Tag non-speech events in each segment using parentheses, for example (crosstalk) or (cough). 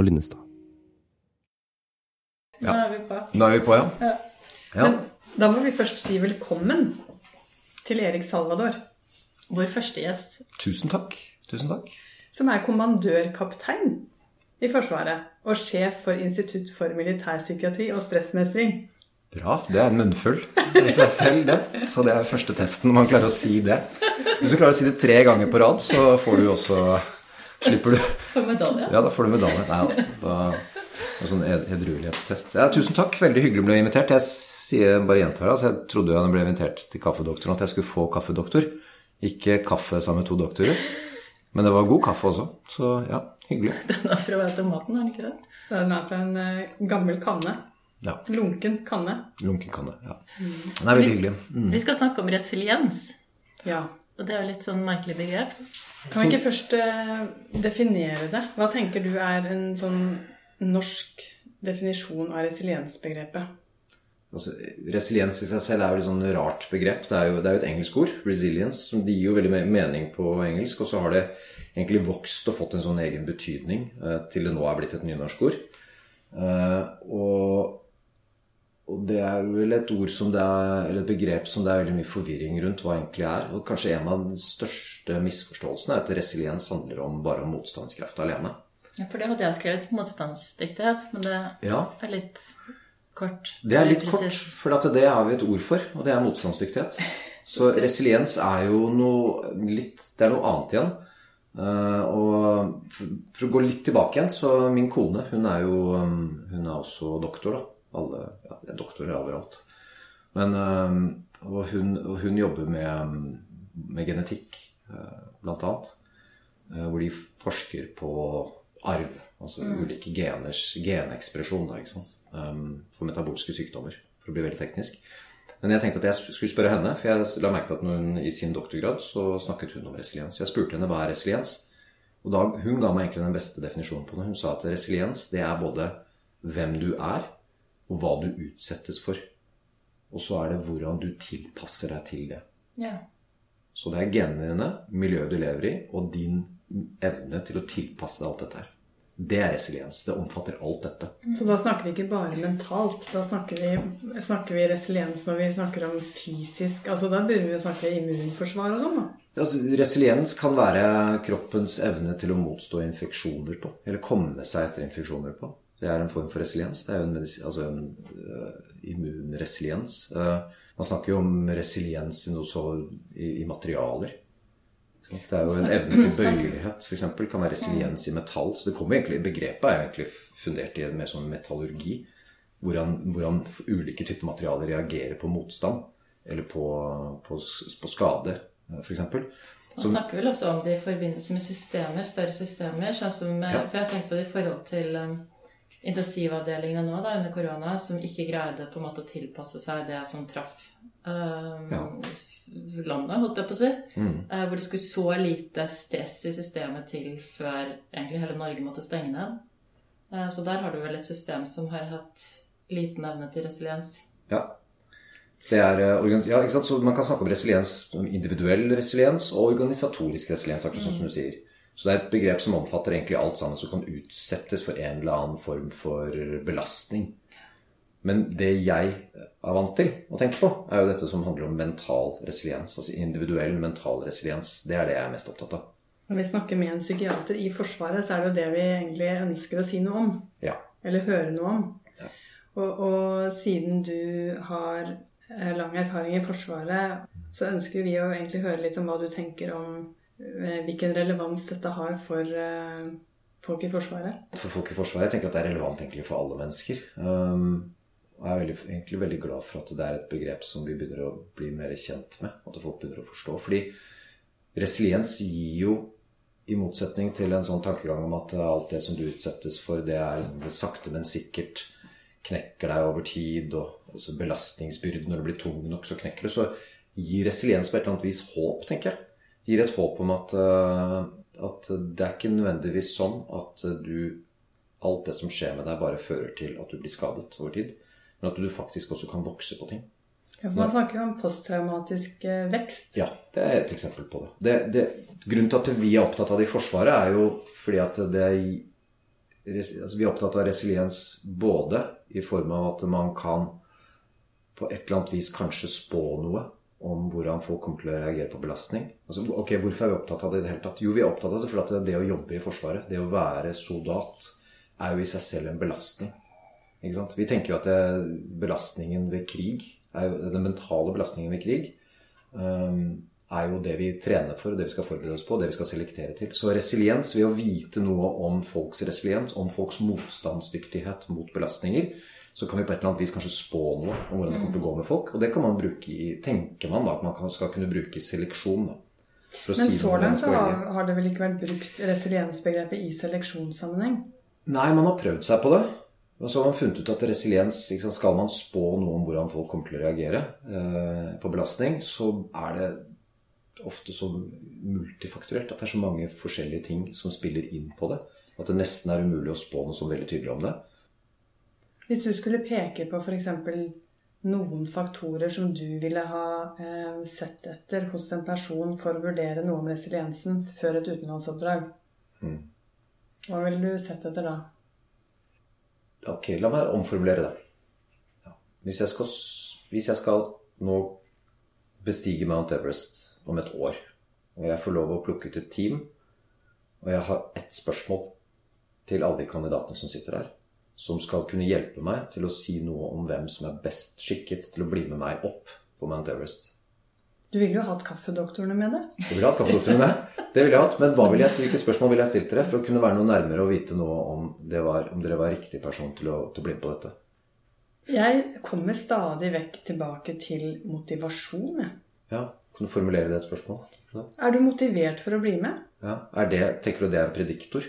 Og Linnestad. Nå er vi på. Nå er vi på, ja. Ja. ja. Men da må vi først si velkommen til Erik Salvador, Vår første gjest. Tusen takk. Tusen takk. som er kommandørkaptein i Forsvaret og sjef for Institutt for militærpsykiatri og stressmestring. Bra. Det er en munnfull i seg selv, det. Så det er første testen, om man klarer å si det. Hvis du klarer å si det tre ganger på rad, så får du også Slipper du (laughs) For medalje. Ja, da får du medalje. Nei da. er sånn ed- edruelighetstest. Ja, tusen takk. Veldig hyggelig å bli invitert. Jeg sier bare gjentar det. Altså, jeg trodde jeg ble invitert til kaffedoktoren at jeg skulle få kaffedoktor. Ikke kaffe sammen med to doktorer. Men det var god kaffe også. Så ja, hyggelig. (laughs) Den er fra automaten, er den ikke det? Den er fra en eh, gammel kanne. Ja. Lunken kanne. Lunken kanne. Ja. Den er veldig hyggelig. Mm. Vi skal snakke om resiliens. Ja. Og det er jo litt sånn merkelig begrep. Kan vi ikke først eh, definere det? Hva tenker du er en sånn norsk definisjon av resiliensbegrepet? Altså, resiliens i seg selv er jo et sånn rart begrep. Det er jo, det er jo et engelsk ord, resilience, som gir jo veldig mening på engelsk. Og så har det egentlig vokst og fått en sånn egen betydning eh, til det nå er blitt et nynorsk ord. Eh, og, og det er vel et ord som det er, eller et begrep som det er veldig mye forvirring rundt hva egentlig er. Og kanskje en av de største misforståelsene er at resiliens handler om bare om motstandskraft alene. Ja, for det hadde jeg skrevet motstandsdyktighet, men det Ja, er litt kort. Det er litt kort, for det har vi et ord for, og det er motstandsdyktighet. (laughs) Så resiliens er jo noe litt Det er noe annet igjen. Eh, og for, å gå litt tilbake igjen, så min kone, hun er jo um, Hun er også doktor, da. Alle ja, det er doktorer overalt. Men um, og hun, og hun jobber med, med genetikk, eh, blant annet. eh, hvor de forsker på arv. Altså ulike geners genekspresjon da, ikke sant? Um, for metabolske sykdommer, for å bli veldig teknisk. Men jeg tenkte at jeg skulle spørre henne, for jeg la merke til at når hun i sin doktorgrad så snakket hun om resiliens. Jeg spurte henne hva er resiliens. Og da, hun ga meg egentlig den beste definisjonen på det. Hun sa at resiliens det er både hvem du er, og hva du utsettes for. Og så er det hvordan du tilpasser deg til det. Ja. Så det er genene dine, miljøet du lever i, og din evne til å tilpasse deg alt dette her. Det er resiliens. Det omfatter alt dette. Så da snakker vi ikke bare mentalt. Da snakker vi, snakker vi resiliens når vi snakker om fysisk Altså da begynner vi å snakke immunforsvar og sånn, da. Altså, resiliens kan være kroppens evne til å motstå infeksjoner på, eller komme seg etter infeksjoner på. Det er en form for resiliens. Det er jo en, altså en uh, immunresiliens. Uh, man snakker jo om resiliens i så i, i materialer. Det er jo en evne til bøyelighet, f.eks. Kan være resiliens i metall. Så det kommer egentlig, begrepet er egentlig fundert i mer sånn metallurgi. Hvordan, hvordan ulike typer materialer reagerer på motstand, eller på, på, på skade, f.eks. Man snakker vel også om det i forbindelse med systemer, større systemer. Sånn som, eh, Ja. For jeg har tenkt på det i forhold til um, intensivavdelingene nå da, under korona, som ikke greide på en måte å tilpasse seg det som traff um, Ja. landet, holdt jeg på å si. Mm. Uh, hvor det skulle så lite stress i systemet til før egentlig hele Norge måtte stenge ned. Uh, så der har du vel et system som har hatt liten evne til resiliens. Ja. Det er, eh, ja, man kan snakke om resiliens, som individuell resiliens og organisatorisk resiliens, akkurat sånn som du sier. Så det er et begrep som omfatter egentlig alt sammen som kan utsettes for en eller annen form for belastning. Men det jeg er vant til å tenke på, er jo dette som handler om mental resiliens. Altså individuell mental resiliens. Det er det jeg er mest opptatt av. Når vi snakker med en psykiater i Forsvaret, så er det jo det vi egentlig ønsker å si noe om. Ja. Eller høre noe om. Ja. Og, og siden du har eh, lang erfaring i Forsvaret, så ønsker vi å egentlig høre litt om hva du tenker om hvilken relevans dette har for eh, folk i Forsvaret. For folk i Forsvaret jeg tenker at det er relevant egentlig for alle mennesker. Um, og jeg er veldig, egentlig veldig glad for at det er et begrep som vi begynner å bli mer kjent med. At folk begynner å forstå. Fordi resiliens gir jo, i motsetning til en sånn tankegang om at alt det som du utsettes for, det er sakte, men sikkert knekker deg over tid, og også belastningsbyrden når du blir tung nok, så knekker det, så gir resiliens på et eller annet vis håp, tenker jeg. Gir et håp om at, eh, at det er ikke nødvendigvis sånn at du alt det som skjer med deg, bare fører til at du blir skadet over tid. Men at du faktisk også kan vokse på ting. Ja, for Man snakker jo om posttraumatisk eh, vekst. Ja, det er et eksempel på det. det, det grunnen til at vi er opptatt av det i Forsvaret, er jo fordi at det altså Vi er opptatt av resiliens både i form av at man kan på et eller annet vis kanskje spå noe om hvordan folk kommer til å reagere på belastning. Altså, ok, Hvorfor er vi opptatt av det i det hele tatt? Jo, vi er opptatt av det fordi det å jobbe i Forsvaret, det å være soldat, er jo i seg selv en belastning. Ikke sant? Vi tenker jo at det, belastningen ved krig, jo, den mentale belastningen ved krig, um, er jo det vi trener for, det vi skal forberede oss på, det vi skal selektere til. Så resiliens, ved å vite noe om folks resiliens, om folks motstandsdyktighet mot belastninger, så kan vi på et eller annet vis kanskje spå noe om hvordan det kommer til å gå med folk. Og det kan man bruke i, tenker man da, at man skal kunne bruke i seleksjon. da. Men si så langt så har, har, det vel ikke vært brukt resiliensbegrepet i seleksjonssammenheng? Nei, man har prøvd seg på det. Og så har man funnet ut at resiliens sant, Skal man spå noe om hvordan folk kommer til å reagere eh, på belastning, så er det ofte så multifakturelt at det er så mange forskjellige ting som spiller inn på det. At det nesten er umulig å spå noe så veldig tydelig om det. Hvis du skulle peke på f.eks. noen faktorer som du ville ha eh, sett etter hos en person for å vurdere noe om resiliensen før et utenlandsoppdrag, mm. hva ville du sett etter da? Ok, la meg omformulere det. Ja. Hvis, jeg skal, hvis jeg skal nå bestige Mount Everest om et år, og jeg får lov å plukke ut et team, og jeg har ett spørsmål til alle de kandidatene som sitter der som skal kunne hjelpe meg til å si noe om hvem som er best skikket til å bli med meg opp på Mount Everest. Du ville jo hatt kaffedoktorene med det. Du ville hatt kaffedoktorene med. Det ville jeg hatt. Men hva ville jeg, hvilke spørsmål ville jeg stilt dere for å kunne være noe nærmere og vite noe om, var, om dere var riktig person til å, til å bli med på dette? Jeg kommer stadig vekk tilbake til motivasjon. Ja, Kan du formulere det et spørsmål? Ja. Er du motivert for å bli med? Ja, er det, Tenker du det er en prediktor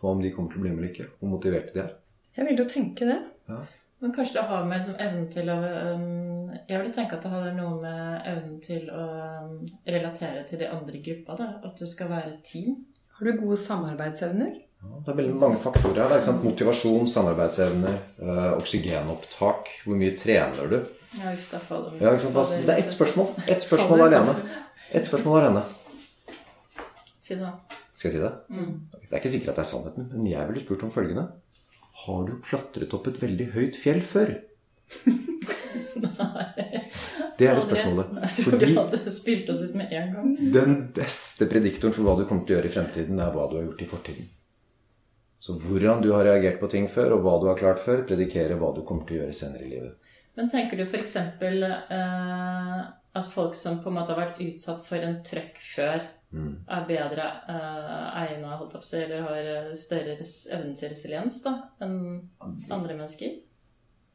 på om de kommer til å bli med eller ikke? Hvor motiverte de er? Jeg vil jo tenke det. Ja. Men kanskje det har med liksom, evnen til å um, Jeg vil tenke at det har noe med evnen til å um, relatere til de andre i gruppa. Da. At du skal være et team. Har du gode samarbeidsevner? Ja, det er veldig mange faktorer her. Motivasjon, samarbeidsevner, øh, oksygenopptak. Hvor mye trener du? Ja, uff, da faller ja, Det er ett spørsmål. Ett spørsmål alene. Ett spørsmål alene. Si det, da. Skal jeg si det? Mm. Det er ikke sikkert at det er sannheten, men jeg ville spurt om følgende. Har du klatret opp et veldig høyt fjell før? Nei. (laughs) Det er det spørsmålet. Jeg tror Fordi vi hadde spilt oss ut med en gang. Den beste prediktoren for hva du kommer til å gjøre i fremtiden, er hva du har gjort i fortiden. Så hvordan du har reagert på ting før, og hva du har klart før, predikerer hva du kommer til å gjøre senere i livet. Men tenker du f.eks. Eh, at folk som på en måte har vært utsatt for en trøkk før, mm. er bedre uh, egna, holdt å si, eller har eh, større evne til resiliens da, enn andre mennesker?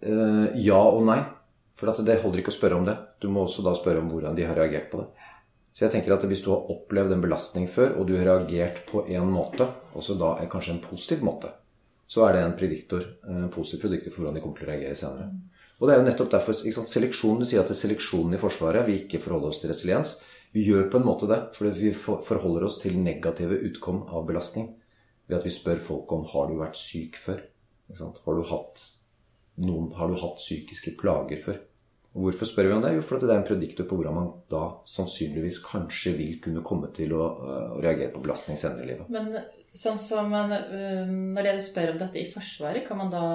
Uh, ja og nei. For det holder ikke å spørre om det. Du må også da spørre om hvordan de har reagert på det. Så jeg tenker at Hvis du har opplevd en belastning før, og du har reagert på en måte, også da er kanskje en positiv måte, så er det en prediktor, en positiv prediktor for hvordan de kommer til å reagere senere. Mm. Og det er jo nettopp derfor, Seleksjon, Du sier at det er seleksjonen i Forsvaret vi ikke forholder oss til resiliens. Vi gjør på en måte det, fordi vi forholder oss til negative utkom av belastning. Ved at vi spør folk om har du vært syk før. Har du, hatt noen, har du hatt psykiske plager før? Og Hvorfor spør vi om det? Jo, fordi det er en prediktor på hvordan man da sannsynligvis kanskje vil kunne komme til å, å reagere på belastning senere i livet. Men sånn som man, Når dere spør om dette i Forsvaret, kan man da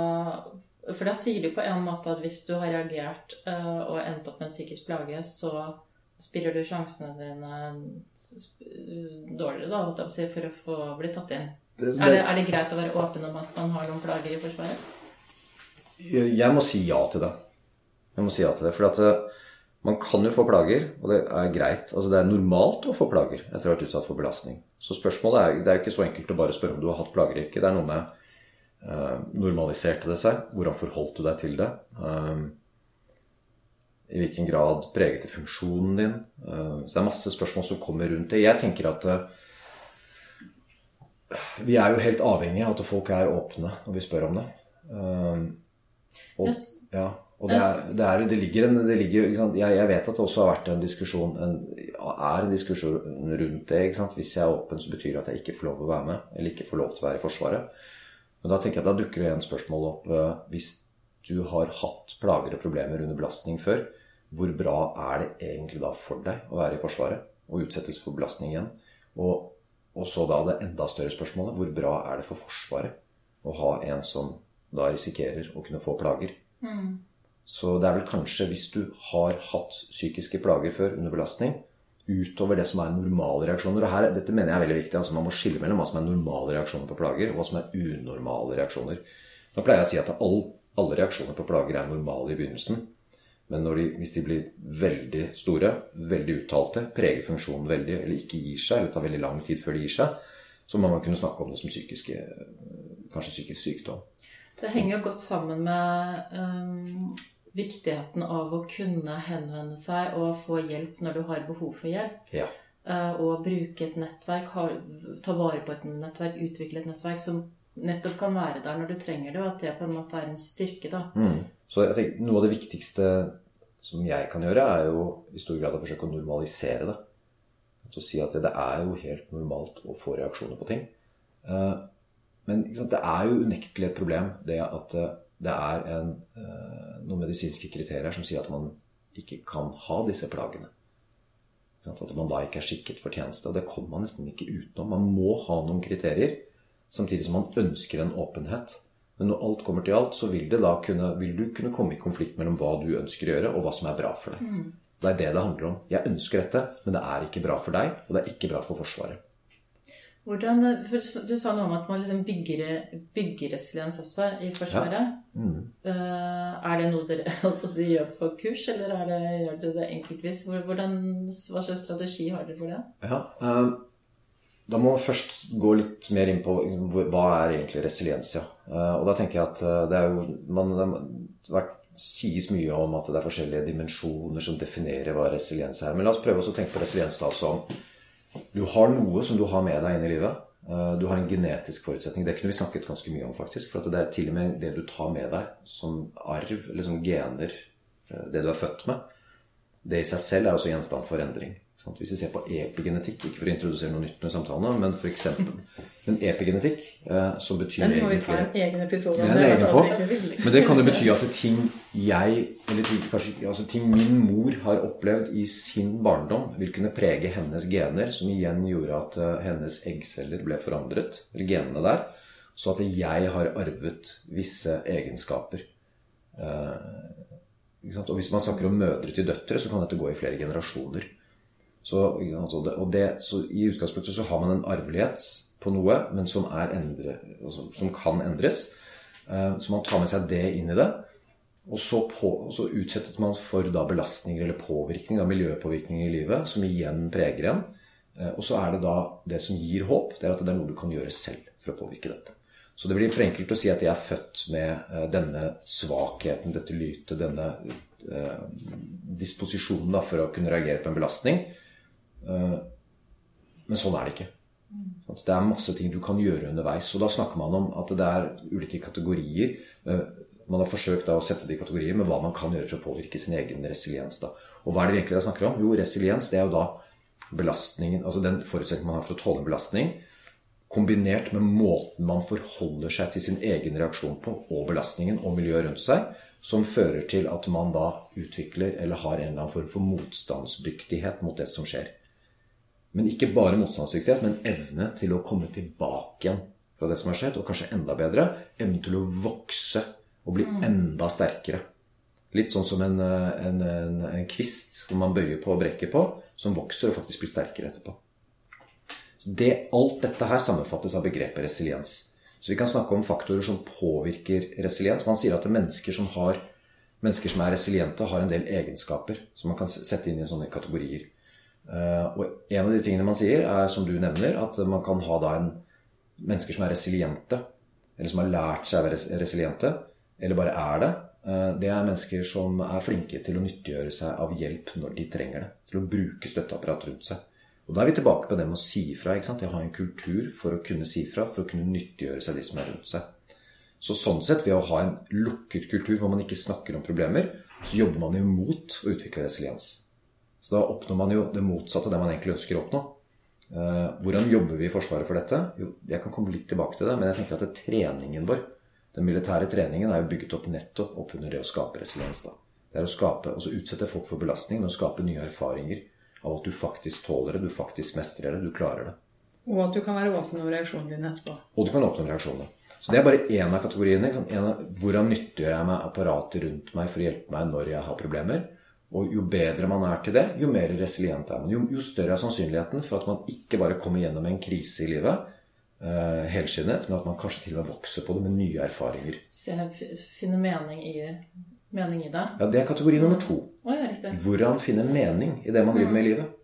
For da sier du på en måte at hvis du har reagert og endt opp med en psykisk plage, så spiller du sjansene dine dårligere, da, holdt jeg på å si, for å få bli tatt inn? Det, er, det, er, det, greit å være åpen om at man har noen plager i Forsvaret? Jeg må si ja til det. Jeg må si ja til det. For at eh, man kan jo få plager, og det er greit. Altså Det er normalt å få plager etter å ha vært utsatt for belastning. Så spørsmålet er det er ikke så enkelt å bare spørre om du har hatt plager eller ikke. Det er noe med eh, Normaliserte det seg? Hvordan forholdt du deg til det? Uh, i hvilken grad preget det funksjonen din? Eh, så det er masse spørsmål som kommer rundt det. Jeg tenker at eh, vi er jo helt avhengige av at folk er åpne når vi spør om det. Eh, og, ja, og det, er, det, er, det, ligger en det ligger, jeg, jeg, vet at det også har vært en diskusjon en, er en diskusjon rundt det. Hvis jeg er åpen, så betyr det at jeg ikke får lov å være med, eller ikke får lov til å være i Forsvaret. Men da tenker jeg at da dukker det igjen spørsmål opp hvis du har hatt plager og problemer under belastning før hvor bra er det egentlig da for deg å være i Forsvaret og utsettes for belastning igjen? Og, og så da det enda større spørsmålet hvor bra er det for Forsvaret å ha en som da risikerer å kunne få plager? Mm. Så det er vel kanskje hvis du har hatt psykiske plager før under belastning, utover det som er normale reaksjoner. Og her, dette mener jeg er veldig viktig. altså Man må skille mellom hva som er normale reaksjoner på plager, og hva som er unormale reaksjoner. Da pleier jeg å si at all, alle reaksjoner på plager er normale i begynnelsen. Men de, hvis de blir veldig store, veldig uttalte, preger funksjonen veldig, eller ikke gir seg, eller tar veldig lang tid før de gir seg, så må man kunne snakke om det som psykiske, kanskje psykisk sykdom. Det henger jo godt sammen med um, viktigheten av å kunne henvende seg og få hjelp når du har behov for hjelp. Ja. Uh, og bruke et nettverk, ha, ta vare på et nettverk, utvikle et nettverk som nettopp kan være der når du trenger det, og at det på en måte er en styrke. da. Mm. Så jeg tenker, Noe av det viktigste som jeg kan gjøre, er jo i stor grad å forsøke å normalisere det. Å si at det, er jo helt normalt å få reaksjoner på ting. Uh, men det er jo unektelig et problem det at uh, det er en, uh, noen medisinske kriterier som sier at man ikke kan ha disse plagene. At man da ikke er skikket for tjeneste. Og det kommer man nesten ikke utenom. Man må ha noen kriterier, samtidig som man ønsker en åpenhet. Men når alt kommer til alt, så vil, kunne, vil, du kunne komme i konflikt mellom hva du ønsker å gjøre, og hva som er bra for deg. Mm. Det er det det handler om. Jeg ønsker dette, men det er ikke bra for deg, og det er ikke bra for Forsvaret. Hvordan, du sa noe om at man liksom bygger, bygger resiliens også i Forsvaret. Ja. Mm. Uh, er det noe dere (laughs) si, gjør på kurs, eller er det, gjør dere det enkeltvis? Hvordan, hva slags strategi har dere for det? Ja, uh, Da må vi først gå litt mer inn på hva er egentlig resiliens. Ja. Uh, og da tenker jeg at det er jo man, det har sies mye om at det er forskjellige dimensjoner som definerer hva resiliens er. Men la oss prøve å tenke på resiliens da som du har noe som du har med deg inn i livet. Eh, du har en genetisk forutsetning. Det kunne vi snakket ganske mye om, faktisk. For det er til og med det du tar med deg som arv, eller som gener, eh, det du er født med, det i seg selv er også gjenstand for endring. Hvis vi ser på epigenetikk, ikke for å introdusere noe nytt under samtalene, men for eksempel Men epigenetikk, eh, som betyr egentlig må vi ta en egen episode om. Det, egen på. Men det kan jo bety at ting jeg, eller ting, kanskje, altså ting min mor har opplevd i sin barndom, vil kunne prege hennes gener, som igjen gjorde at eh, hennes eggceller ble forandret, eller genene der, så at jeg har arvet visse egenskaper. Eh, og hvis man snakker om mødre til døtre, så kan dette gå i flere generasjoner. Så, og det, så I utgangspunktet så har man en arvelighet på noe, men som, endre, altså, som kan endres. Eh, så man tar med seg det inn i det. Og så, så utsettes man for da belastninger eller påvirkning, da, miljøpåvirkninger i livet, som igjen preger en. Eh, og så er det da det som gir håp, det er at det er noe du kan gjøre selv for å påvirke dette. Så det blir for enkelt å si at jeg er født med eh, denne svakheten, dette lytet, denne disposisjonen da, for å kunne reagere på en belastning. Eh, men sånn er det ikke. Det er masse ting du kan gjøre underveis. Og da snakker man om at det er ulike kategorier. Eh, man har forsøkt å sette det i kategorier med hva man kan gjøre for å påvirke sin egen resiliens. Da. Og hva er det vi egentlig snakker om? Jo, resiliens det er jo da belastningen, altså den forutsetningen man har for å tåle belastning, kombinert med måten man forholder seg til sin egen reaksjon på, og belastningen og miljøet rundt seg, som fører til at man da utvikler eller har en eller annen form for motstandsdyktighet mot det som skjer. Men ikke bare motstandsdyktighet, men evne til å komme tilbake igjen fra det som har skjedd, og kanskje enda bedre evne til å vokse og bli mm. enda sterkere. Litt sånn som en, en, en, en, kvist hvor man bøyer på og brekker på, som vokser og faktisk blir sterkere etterpå. Så det, alt dette her sammenfattes av begrepet resiliens. Så vi kan snakke om faktorer som påvirker resiliens. Man sier at mennesker som, har, mennesker som er resiliente, har en del egenskaper som man kan sette inn i sånne kategorier. Eh, og en av de tingene man sier, er som du nevner, at man kan ha da en mennesker som er resiliente, eller som har lært seg å være resiliente, eller bare er det. Eh, det er mennesker som er flinke til å nyttiggjøre seg av hjelp når de trenger det. Til å bruke støtteapparat rundt seg. Og Da er vi tilbake på det med å si fra. ikke sant? Å ha en kultur for å kunne si fra, for å kunne nyttiggjøre seg de som er rundt seg. Så sånn sett, ved å ha en lukket kultur hvor man ikke snakker om problemer, så jobber man imot å utvikle resiliens. Så da oppnår man jo det motsatte av det man egentlig ønsker å oppnå. Eh, hvordan jobber vi i Forsvaret for dette? Jo, jeg kan komme litt tilbake til det, men jeg tenker at treningen vår, den militære treningen, er jo bygget opp nettopp opp under det å skape resiliens. da. Det er å skape, altså utsette folk for belastning, men å skape nye erfaringer av at du faktisk tåler det, du faktisk mestrer det, du klarer det. Og at du kan være åpen om reaksjonene dine etterpå. Og du kan åpne om reaksjonene. Så det er bare én av kategoriene. Liksom. En av, hvordan nyttiggjør jeg meg apparatet rundt meg for å hjelpe meg når jeg har problemer? Og jo bedre man er til det, jo mer resilient er man. Jo, jo større er sannsynligheten for at man ikke bare kommer gjennom en krise i livet uh, helskinnet, men at man kanskje til og med vokser på det med nye erfaringer. Så jeg finner mening i, mening i det. Ja, Det er kategori nummer to. Å ja. Hvordan finne mening i det man driver med i livet.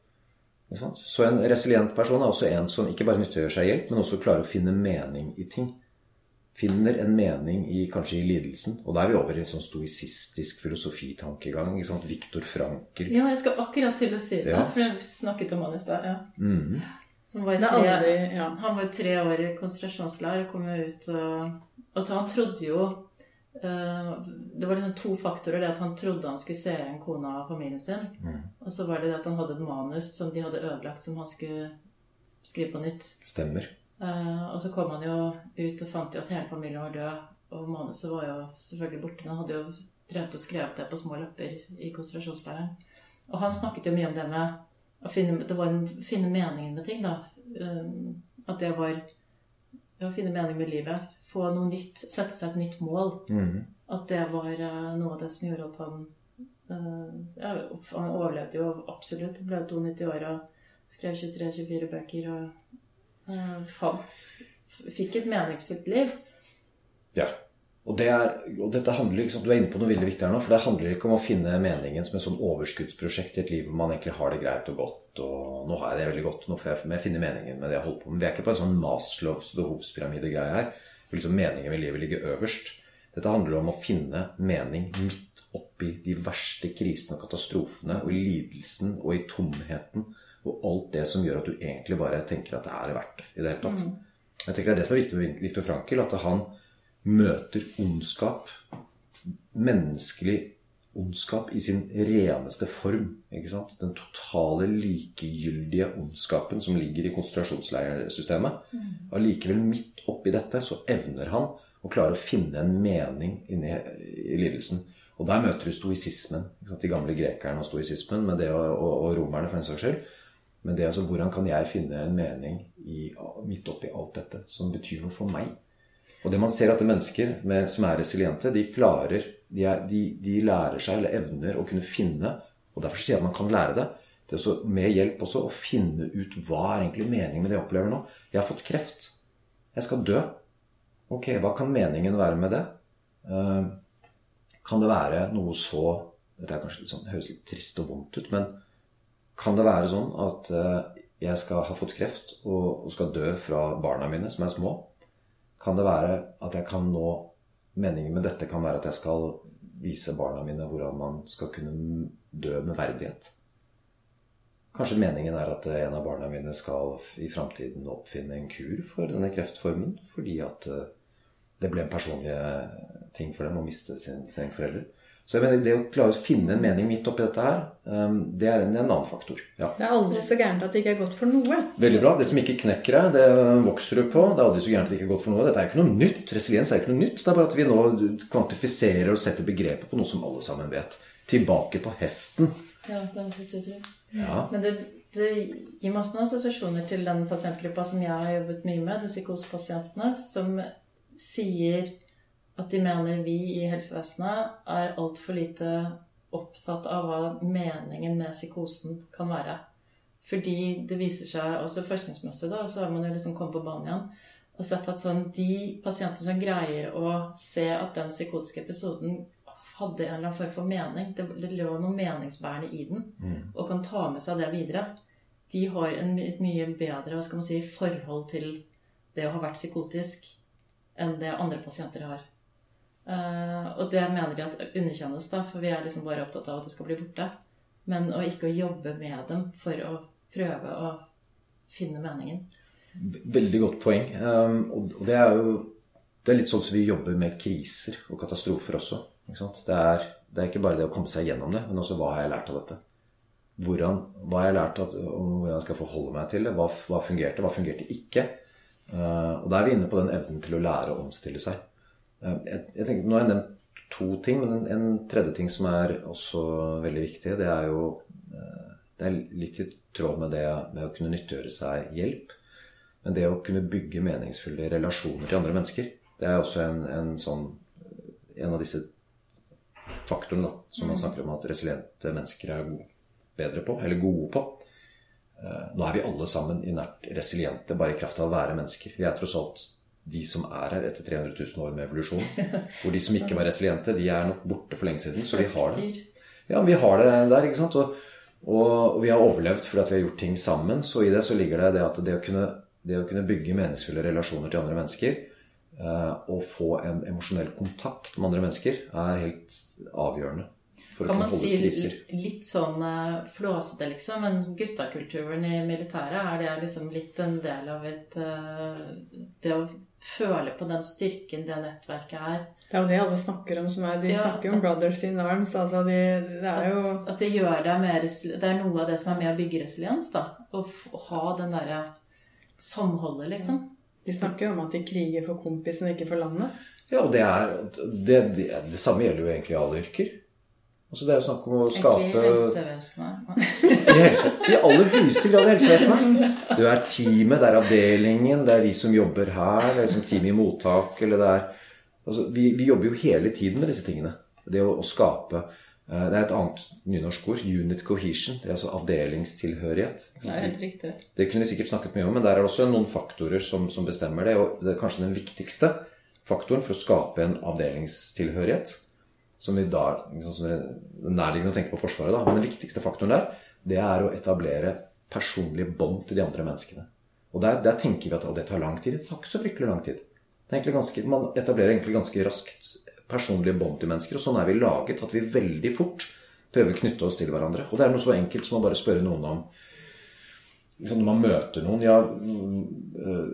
Så en resilient person er også en som ikke bare nyttiggjør seg hjelp, men også klarer å finne mening i ting. Finner en mening i, kanskje i lidelsen. Og da er vi over i en sånn stoisistisk filosofitankegang. Ikke sant? Viktor Frankel. Ja, jeg skal akkurat til å si det, Ja. for jeg snakket om han i stad. Ja. Mm. Som var tre, aldri ja. Han var tre år i konsentrasjonsleir og kom jo ut og, og Han trodde jo eh, Det var liksom to faktorer. Det at han trodde han skulle se igjen kona og familien sin. Mm. Og så var det det at han hadde et manus som de hadde ødelagt, som han skulle skrive på nytt. Stemmer. Eh, og så kom han jo ut og fant jo at hele familien var død. Og manuset var jo selvfølgelig borte. Han hadde jo drevet og skrevet det på små lapper i konsentrasjonsleiren. Og han snakket jo mye om det med å finne, det var en, finne meningen med ting, da. Um, at det var å finne mening med livet. Få noe nytt. Sette seg et nytt mål. Mm. At det var uh, noe av det som gjorde at han uh, ja, Han overlevde jo absolutt. Ble 92 år og skrev 23-24 bøker og fant Fikk et meningsfullt liv. Ja. Og, det er, og dette handler liksom, Du er inne på noe veldig viktig her nå. For det handler ikke om å finne meningen som et sånn overskuddsprosjekt i et liv hvor man egentlig har det greit og godt. Og nå har jeg det veldig godt, nå får jeg, jeg finne meningen med det jeg holder på med. Vi er ikke på en sånn Maslows behovspyramide-greie her. Hvor liksom meningen med livet ligger øverst. Dette handler om å finne mening midt oppi de verste krisene og katastrofene og i lidelsen og i tomheten og alt det som gjør at du egentlig bare tenker at det er verdt det i det hele tatt. Jeg tenker Det er det som er viktig med Viktor Frankel, at han møter ondskap, menneskelig ondskap, i sin reneste form. Den totale likegyldige ondskapen som ligger i konsentrasjonsleirsystemet. Allikevel, midt oppi dette, så evner han å klare å finne en mening inni i lidelsen. Og der møter du stoisismen. De gamle grekerne og stoisismen, med det, og, og, og romerne for en saks skyld. Men det er altså, hvordan kan jeg finne en mening i, midt oppi alt dette som betyr noe for meg? Og det man ser at det mennesker med, som er resiliente, de klarer de, er, de, de lærer seg eller evner å kunne finne Og derfor sier jeg at man kan lære det. Det er også med hjelp også å finne ut hva er egentlig meningen med det jeg opplever nå. Jeg har fått kreft. Jeg skal dø. Ok, hva kan meningen være med det? Uh, kan det være noe så Dette er kanskje litt sånn, høres litt trist og vondt ut, men kan det være sånn at eh, jeg skal ha fått kreft og, skal dø fra barna mine som er små? Kan det være at jeg kan nå Meningen med dette kan være at jeg skal vise barna mine hvordan man skal kunne dø med verdighet. Kanskje meningen er at en av barna mine skal i framtiden oppfinne en kur for denne kreftformen, fordi at eh, det ble en personlig ting for dem å miste sin, sin forelder. Så jeg mener, det å klare å finne en mening midt oppi dette her, eh, det er en, en annen faktor. Ja. Det er aldri så gærent at det ikke er godt for noe. Veldig bra. Det som ikke knekker deg, det vokser du på. Det er aldri så gærent at det ikke er godt for noe. Dette er ikke noe nytt. Resiliens er ikke noe nytt. Det er bare at vi nå kvantifiserer og setter begrepet på noe som alle sammen vet. Tilbake på hesten. Ja, det er så utrolig. Ja. Men det, det gir meg også noen assosiasjoner til den pasientgruppa som jeg har jobbet mye med, de psykosepasientene, som sier at de mener vi i helsevesenet er altfor lite opptatt av hva meningen med psykosen kan være. Fordi det viser seg også forskningsmessig, da, så har man jo liksom kommet på banen igjen og sett at sånn, de pasientene som greier å se at den psykotiske episoden hadde en eller annen form for mening, det, det lå noe meningsbærende i den, og kan ta med seg det videre, de har en, et mye bedre hva skal man si, forhold til det å ha vært psykotisk enn det andre pasienter har. Eh, og det mener de at underkjennes, da, for vi er liksom bare opptatt av at det skal bli borte. Men å ikke jobbe med dem for å prøve å finne meningen. Veldig godt poeng. Um, og det er jo det er litt sånn som vi jobber med kriser og katastrofer også. Det, er, det er ikke bare det å komme seg gjennom det, men også hva har jeg lært av dette? Hvordan, hva har jeg lært at, om hvordan jeg skal forholde meg til det? Hva, hva fungerte, hva fungerte ikke? Uh, og da er vi inne på den evnen til å lære å omstille seg. Uh, jeg, jeg tenker, nå har jeg nevnt to ting. Men en, en tredje ting som er også veldig viktig, det er jo eh, Det er litt i tråd med det med å kunne nyttiggjøre seg hjelp. Men det å kunne bygge meningsfulle relasjoner til andre mennesker, det er også en, en sånn En av disse faktorene da, som man snakker om at resiliente mennesker er bedre på, eller gode på. Eh, Nå er vi alle sammen inert resiliente bare i kraft av å være mennesker. Vi er tross alt de som er her etter 300 000 år med evolusjon. (laughs) Hvor de som ikke var resiliente, de er nok borte for lenge siden. Så vi har det. Ja, vi har det der, ikke sant. Og, og, og vi har overlevd fordi at vi har gjort ting sammen. Så i det så ligger det det at det å kunne, det å kunne bygge meningsfulle relasjoner til andre mennesker eh, og få en emosjonell kontakt med andre mennesker er helt avgjørende. For Kan å man si kriser. litt sånn eh, flåsete, liksom? Men guttakulturen i militæret, er det liksom litt en del av et eh, Det å føle på den styrken det nettverket er. Det er jo det alle snakker om. Som er, de Ja. snakker jo om 'brothers in arms'. Altså de, det er jo At det gjør deg mer Det er noe av det som er med å bygge resiliens, da. Å f- å ha den derre samholdet, liksom. De snakker jo om at de kriger for kompisen og ikke for landet. Ja, og det, er, det, det, det samme gjelder jo egentlig i alle yrker. Altså Det er jo snakk om å skape Ikke i helsevesenet. I, helse, I aller høyeste grad i helsevesenet. Du er teamet, det er avdelingen, det er vi som jobber her, det er liksom teamet i mottak eller det er altså, vi, vi jobber jo hele tiden med disse tingene. Det å, å skape eh, Det er et annet nynorsk ord. Unit cohesion. Det er altså avdelingstilhørighet. Det er helt riktig. Det kunne vi sikkert snakket mye om, men der er det også noen faktorer som, som bestemmer det. Og det er kanskje den viktigste faktoren for å skape en avdelingstilhørighet. Som vi da, liksom, som er nærliggende å tenke på Forsvaret, da. Men den viktigste faktoren der, det er å etablere personlige bånd til de andre menneskene. Og der, der tenker vi at det tar lang tid. Det tar ikke så fryktelig lang tid. Ganske, man etablerer egentlig ganske raskt personlige bånd til mennesker. Og sånn er vi laget at vi veldig fort prøver å knytte oss til hverandre. Og det er noe så enkelt som å bare spørre noen om liksom Når man møter noen Ja, øh,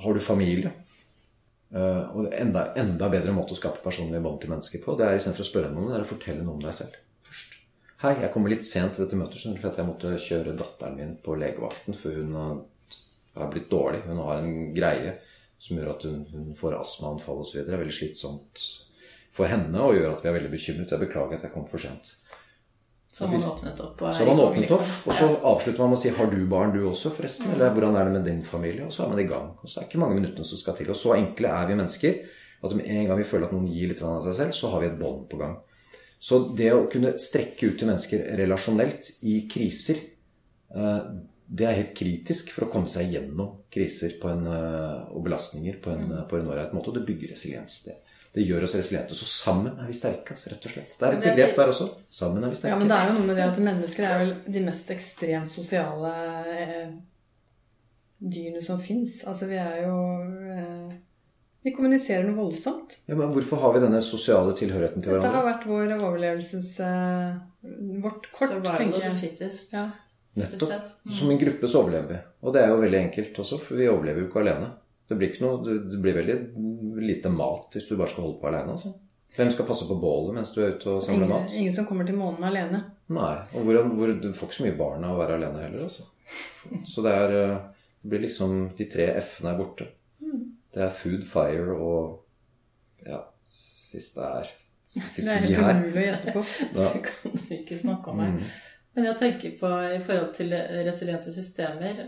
har du familie? Eh, og enda, enda bedre måte å skape personlige bånd til mennesker på, det er istedenfor å spørre noen, det er å fortelle noe om deg selv først. Hei, jeg kommer litt sent til dette møtet, skjønner du, for at jeg måtte kjøre datteren min på legevakten, for hun har blitt dårlig. Hun har en greie som gjør at hun, hun får astmaanfall osv. Det er veldig slitsomt for henne og gjør at vi er veldig bekymret. Så jeg beklager at jeg kom for sent. Så har man åpnet opp. og Så har man åpnet opp, liksom. og så avslutter man med å si 'Har du barn, du også, forresten?' Eller 'Hvordan er det med din familie?' Og så er man i gang. Og så er det ikke mange minuttene som skal til. Og så enkle er vi mennesker at med en gang vi føler at noen gir litt av seg selv, så har vi et bånd på gang. Så det å kunne strekke ut til mennesker relasjonelt i kriser, eh, det er helt kritisk for å komme seg gjennom kriser på en, eh, og belastninger på en, på en ålreit måte. Og det bygger resiliens. Det, det gjør oss resiliente. Så sammen er vi sterke, altså, rett og slett. Det er et begrep der også. Sammen er vi sterke. Ja, men det er jo noe med det at mennesker er vel de mest ekstremt sosiale eh, dyrene som fins. Altså vi er jo eh, Vi kommuniserer noe voldsomt. Ja, men Hvorfor har vi denne sosiale tilhørigheten til hverandre? Dette har vært vår overlevelses... Eh, vårt kort, Survival tenker jeg. fittest. Ja. Nettopp. Mm. Som en gruppe så overlever vi. Og det er jo veldig enkelt også, for vi overlever jo ikke alene. Det blir, ikke noe, det blir veldig lite mat hvis du bare skal holde på alene. Altså. Hvem skal passe på bålet mens du er ute og samler mat? ingen som kommer til månen alene. Nei. Og hvor, hvor, du får ikke så mye barn av å være alene heller, altså. Så det er eh, Det blir liksom De tre F-ene er borte. Det er food, fire og Ja, det er Skal ikke Det er si helt umulig å gjette på. (laughs) Da, Det kan du ikke snakke om her. mm. Men jeg tenker på i forhold til resiliente systemer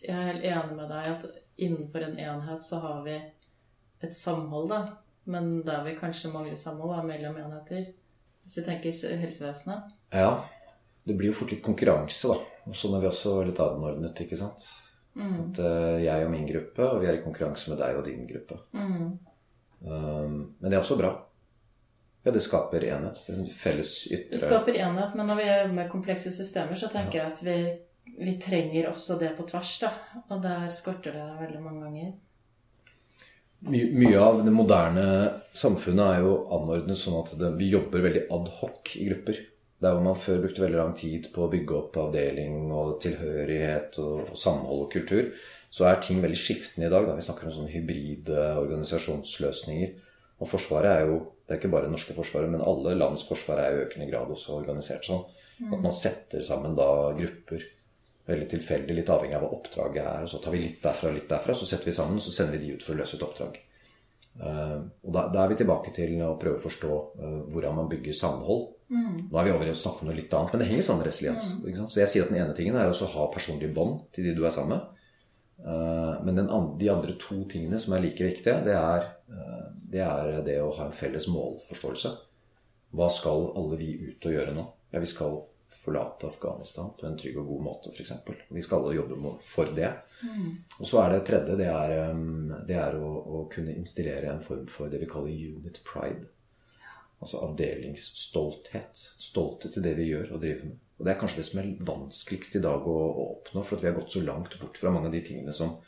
Jeg er helt enig med deg at innenfor en enhet så har vi et samhold, da. Men der vi kanskje mangler samhold, er mellom enheter. Hvis du tenker helsevesenet. Ja. Det blir jo fort litt konkurranse, da. Og sånn er vi også litt anordnet, ikke sant. Mm. At uh, jeg og min gruppe, og vi er i konkurranse med deg og din gruppe. Mm. Um, men det er også bra. Ja, det skaper enhet. Det en Felles Det skaper enhet, men når vi er med komplekse systemer, så tenker jeg at vi, vi trenger også det på tvers, da. Og der skorter det veldig mange ganger. My, Mye av det moderne samfunnet er jo anordnet sånn at det, vi jobber veldig ad hoc i grupper. Der hvor man før brukte veldig lang tid på å bygge opp avdeling og tilhørighet og, og samhold og kultur, så er ting veldig skiftende i dag. Da. Vi snakker om sånne hybride organisasjonsløsninger. Og Forsvaret er jo Det er ikke bare det norske forsvaret, men alle lands forsvar er i økende grad også organisert sånn. At man setter sammen da grupper veldig tilfeldig, litt avhengig av hva oppdraget er. og Så tar vi litt derfra og litt derfra, så setter vi sammen, og så sender vi de ut for å løse et oppdrag. Eh, og da, da, er vi tilbake til å prøve å forstå uh, hvordan man bygger samhold. Mm. Nå er vi over i å snakke om noe litt annet, men det henger sammen med resiliens. Mm. Så jeg sier at den ene tingen er å ha personlige bånd til de du er sammen med. Uh, men andre, de andre to tingene som er like viktige, det er, det er, det å ha en felles målforståelse. Hva skal alle vi ut og gjøre nå? Ja, vi skal forlate Afghanistan på en trygg og god måte, f.eks. Vi skal alle jobbe for det. Mm. Og så er det tredje det er, um, det er å, å, kunne installere en form for det vi kaller unit pride. Altså avdelingsstolthet. Stolthet til det vi gjør og driver med. Og det er kanskje det som er vanskeligst i dag å, å oppnå, for at vi har gått så langt bort fra mange av de tingene som,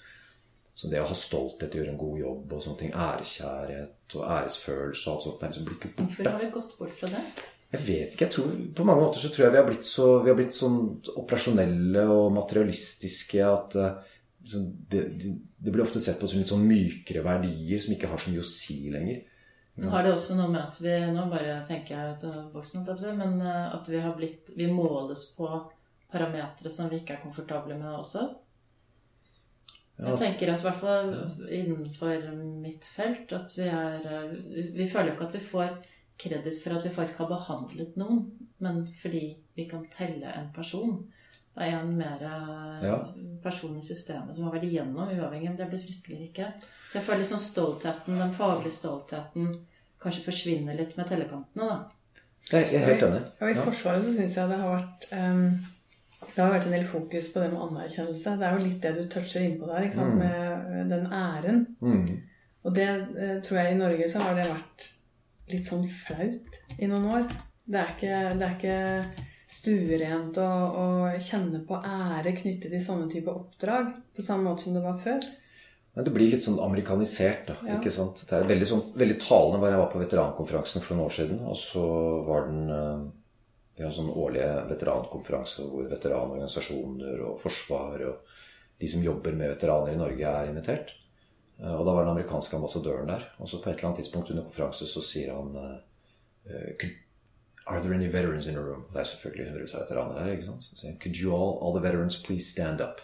som det å ha stolthet, gjøre en god jobb og sånne ting. Ærekjærhet og æresfølelse og alt sånt. Det er liksom blitt borte. Hvorfor har vi gått bort fra det? Jeg vet ikke. jeg tror, På mange måter så tror jeg vi har blitt så vi har blitt sånn operasjonelle og materialistiske at liksom, det, det, blir ofte sett på som litt sånn mykere verdier som ikke har så mye å si lenger. Så har det også noe med at vi Nå bare tenker jeg ut av boksen, men eh, at vi har blitt Vi måles på parametere som vi ikke er komfortable med også. Jeg altså- tenker at i hvert fall innenfor mitt felt at vi er eh, Vi føler ikke at vi får kreditt for at vi faktisk har behandlet noen, men fordi vi kan telle en person. Det er en mer eh, ja. person i systemet som har vært igjennom, uavhengig om det blir friske eller ikke. Så jeg føler liksom stoltheten, den faglige stoltheten, kanskje forsvinner litt med tellekantene, da. Jeg er helt enig. Ja, I Forsvaret så syns jeg det har vært um, det har vært en del fokus på det med anerkjennelse. Det er jo litt det du toucher innpå der, ikke sant? Mm. med eh, den æren. Mm. Og det uh, tror jeg i Norge så har det vært litt sånn flaut i noen år. Det er ikke, det er ikke stuerent å, å, kjenne på ære knyttet til sånne type oppdrag på samme måte som det var før. Men det blir litt sånn amerikanisert, da. Ja. ikke sant? Det er veldig, sånn, veldig talende var jeg var på veterankonferansen for noen år siden. Og så var den eh, Vi har en sånn årlige veterankonferanse hvor veteranorganisasjoner og forsvar og de som jobber med veteraner i Norge, er invitert. Eh, og da var den amerikanske ambassadøren der. Og så på et eller annet tidspunkt under konferanse så sier han uh, Are there any veterans in the room? Det er selvfølgelig hundrevis av veteraner der. ikke sant? Så sier han Could you all, all the veterans please stand up?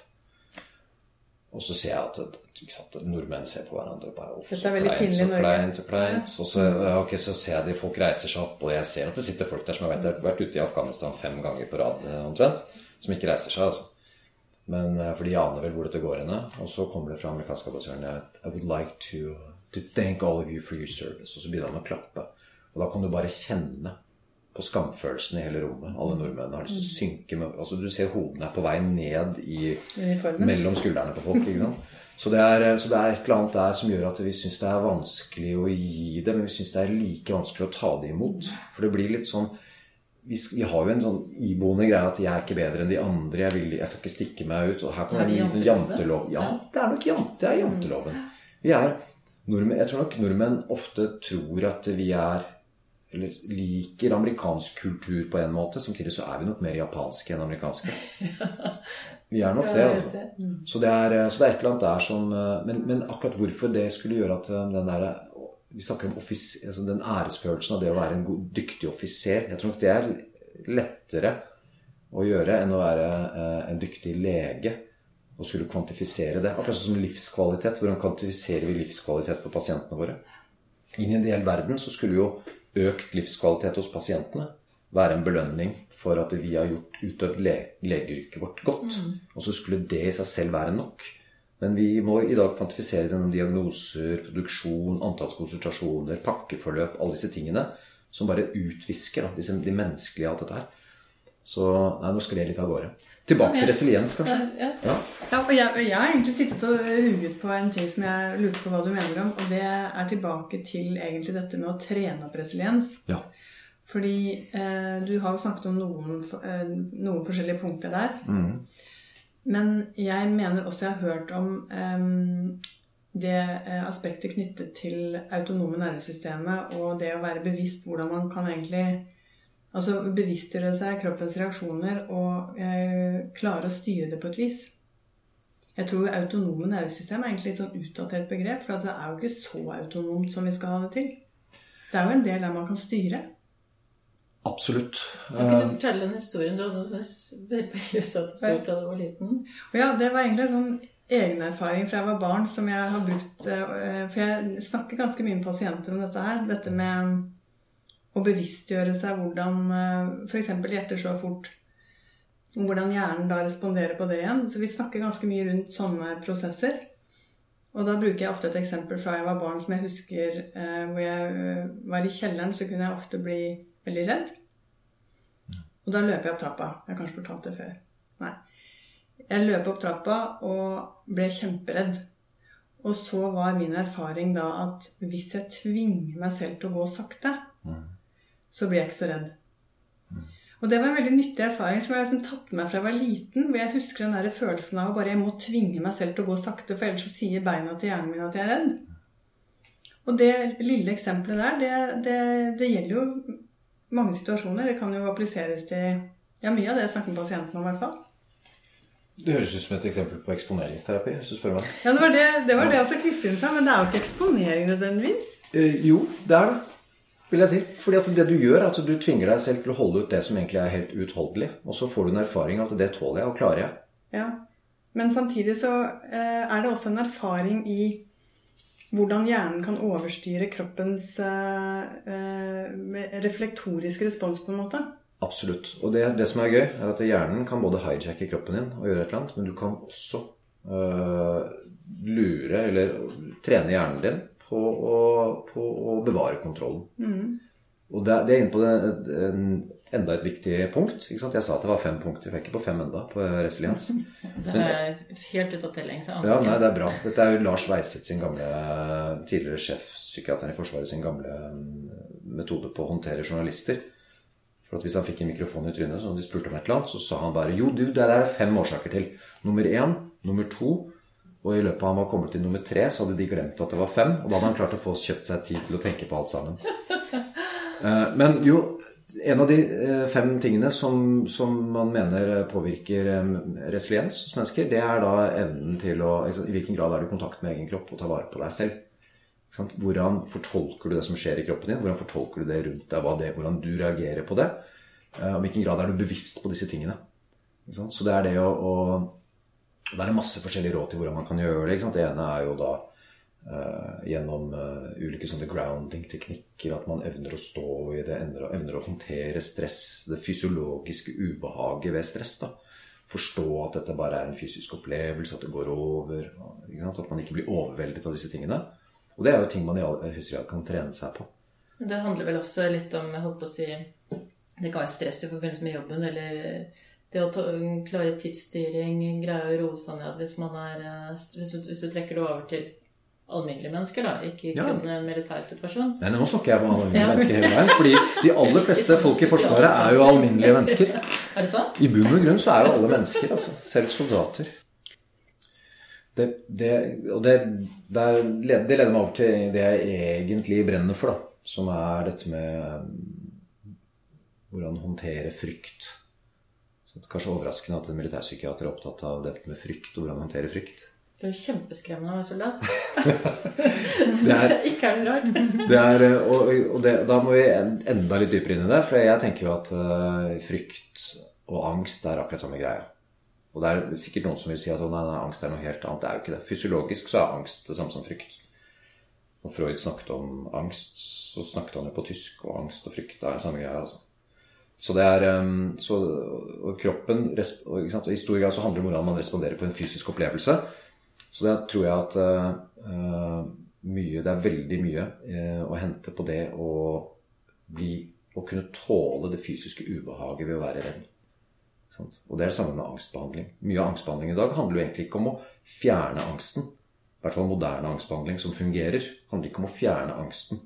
Og så ser jeg at ikke sant, nordmenn ser på hverandre bare oh, så kleint, så kleint, så kleint. Og så, okay, så ser jeg de folk reiser seg opp, og jeg ser at det sitter folk der som har vært, vært ute i Afghanistan fem ganger på rad omtrent, som ikke reiser seg. altså. Men eh, For de aner vel hvor dette går henne. Og så kommer det fra amerikanske ambassadøren I would like to, to thank all of you for your service. Og så begynner han å klappe. Og da kan du bare kjenne på skamfølelsen i hele rommet. Alle nordmennene har lyst til å synke med Altså Du ser hodene er på vei ned i, mellom skuldrene på folk. ikke sant? Så det, er, så det er et eller annet der som gjør at vi syns det er vanskelig å gi det, men vi syns det er like vanskelig å ta det imot. For det blir litt sånn vi, vi, har jo en sånn iboende greie at jeg er ikke bedre enn de andre. Jeg, vil, jeg skal ikke stikke meg ut. Og her kan det en sånn jantelov. Ja, det er nok jante, det er janteloven. Vi er nordmenn, Jeg tror nok nordmenn ofte tror at vi er eller liker amerikansk kultur på en måte. Samtidig så er vi nok mer japanske enn amerikanske. (laughs) Vi er nok det, altså. Så det er, så det er et eller annet der som men, men akkurat hvorfor det skulle gjøre at den der vi snakker om altså den æresfølelsen av det å være en god, dyktig offiser. Jeg tror nok det er lettere å gjøre enn å være eh, en dyktig lege og skulle kvantifisere det. Akkurat som livskvalitet. Hvordan kvantifiserer vi livskvalitet for pasientene våre? I en del verden så skulle jo økt livskvalitet hos pasientene være en belønning for at vi har gjort utøvd le legeyrket vårt godt. Mm. Og så skulle det i seg selv være nok. Men vi må i dag kvantifisere gjennom diagnoser, produksjon, antall konsultasjoner, pakkeforløp, alle disse tingene som bare utvisker da, disse, de menneskelige alt dette her. Så nei, nå skal det litt av gårde. Tilbake til resiliens, kanskje. Ja, ja. ja og jeg, jeg, har egentlig sittet og ruget på en ting som jeg lurte på hva du mener om. Og det er tilbake til egentlig dette med å trene opp resiliens. Ja. Fordi eh, du har jo snakket om noen, eh, noen forskjellige punkter der. Mm. Men jeg mener også jeg har hørt om um, det eh, aspektet knyttet til autonome nervesystemet og det å være bevisst hvordan man kan egentlig Altså bevisstgjøre seg kroppens reaksjoner og eh, klare å styre det på et vis. Jeg tror autonome nervesystem er egentlig et sånn utdatert begrep, for det er jo ikke så autonomt som vi skal ha det til. Det er jo en del der man kan styre. Absolutt. Kan ikke du eh, fortelle den historien du hadde veldig lyst til du da du var liten? Ja, det var egentlig sånn egen erfaring fra jeg var barn som jeg har brukt eh, For jeg snakker ganske mye med pasienter om dette her. Dette med å bevisstgjøre seg hvordan f.eks. hjertet slår fort. Hvordan hjernen da responderer på det igjen. Så vi snakker ganske mye rundt sånne prosesser. Og da bruker jeg ofte et eksempel fra jeg var barn som jeg husker eh, hvor jeg var i kjelleren, så kunne jeg ofte bli veldig redd. Og da løper jeg opp trappa. Jeg har kanskje fortalt det før. Nei. Jeg løp opp trappa og ble kjemperedd. Og så var min erfaring da at hvis jeg tvinger meg selv til å gå sakte, mm. så blir jeg ikke så redd. Og det var en veldig nyttig erfaring som jeg liksom tatt med meg fra jeg var liten. Hvor jeg husker den der følelsen av bare jeg må tvinge meg selv til å gå sakte, for ellers så sier beina til hjernen min at jeg er redd. Og det lille eksempelet der, det, det, det gjelder jo mange situasjoner. Det kan jo appliseres til ja, mye av det jeg snakker med pasientene om, i hvert fall. Det høres ut som et eksempel på eksponeringsterapi, hvis du spør meg. Ja, det var det, det, var det også Kristin sa, men det er jo ikke eksponering nødvendigvis. Eh, jo, det er det. Vil jeg si. Fordi at det du gjør, er at du tvinger deg selv til å holde ut det som egentlig er helt uutholdelig. Og så får du en erfaring at det tåler jeg, og klarer jeg. Ja, Men samtidig så eh, er det også en erfaring i hvordan hjernen kan overstyre kroppens eh, eh, reflektoriske respons, på en måte. Absolutt. Og det, det, som er gøy, er at hjernen kan både hijacke kroppen din og gjøre et eller annet, men du kan også eh, lure eller trene hjernen din på å, på å bevare kontrollen. Mm. Og det, det, er inne på det, en, enda et viktig punkt. Jeg sa at det var fem punkter. Jeg er ikke på fem enda på resiliens. (laughs) Det er helt ut av telling. Ja, nei, det er bra. Dette er jo Lars Weiseth sin gamle tidligere sjefpsykiateren i Forsvaret sin gamle mm, metode på å håndtere journalister. For at Hvis han fikk en mikrofon i trynet så de spurte om et eller annet, så sa han bare jo, du, det er fem årsaker til. Nummer én, nummer to, og i løpet av han var kommet til nummer tre, så hadde de glemt at det var fem. Og da hadde han klart å få kjøpt seg tid til å tenke på alt sammen. (laughs) Eh, men jo, en av de eh, fem tingene som, som man mener påvirker eh, resiliens hos mennesker, det er da evnen til å I hvilken grad er du i kontakt med egen kropp og tar vare på deg selv? Hvordan fortolker du det som skjer i kroppen din? Hvordan fortolker du det rundt deg? Det, hvordan du reagerer på det? Og i hvilken grad er du bevisst på disse tingene? Så det er det å, å Det er masse forskjellige råd til hvordan man kan gjøre det. Det ene er jo da uh, gjennom uh, ulike sånne grounding-teknikker, at man evner å stå i det, evner, evner, å håndtere stress, det fysiologiske ubehaget ved stress. da. Forstå at dette bare er en fysisk opplevelse, at det går over. At man ikke blir overveldet av disse tingene. Og det er jo ting man i høyeste grad kan trene seg på. Det handler vel også litt om jeg holdt på å si, Det kan være stress i forbindelse med jobben eller det å klare tidsstyring, greie å roe seg ned hvis man er eh, hvis, du trekker det over til alminnelige mennesker, da, ikke ja. kun en militær situasjon. Nei, nå snakker jeg om alminnelige ja. mennesker hele veien. Fordi de aller (laughs) fleste folk i Forsvaret er jo alminnelige mennesker. (laughs) Er det sant? I bunn og grunn så er jo alle mennesker, altså. Selv soldater. Det, det, og det, det, leder meg over til det jeg egentlig brenner for, da. Som er dette med hvordan håndtere frykt. Så det er kanskje overraskende at en militærpsykiater er opptatt av dette med frykt og hvordan håndtere frykt. Det er kjempeskremmende å være soldat. (laughs) (laughs) det er, ikke er det rart. det er, og, og det, da må vi enda litt dypere inn i det. For jeg tenker jo at uh, frykt og angst er akkurat samme greia. Og det er sikkert noen som vil si at nei, nei, angst er noe helt annet. Det er jo ikke det. Fysiologisk så er angst det samme som frykt. Når Freud snakket om angst, så snakket han jo på tysk, og angst og frykt er samme greia. altså. Så det er um, så, og kroppen og, I stor grad så handler det om hvordan man responderer på en fysisk opplevelse. Så det tror jeg at uh, mye, det er veldig mye uh, å hente på det å bli Å kunne tåle det fysiske ubehaget ved å være redd. Og det er det samme med angstbehandling. Mye av angstbehandling i dag handler jo egentlig ikke om å fjerne angsten. I hvert fall moderne angstbehandling som fungerer, handler ikke om å fjerne angsten.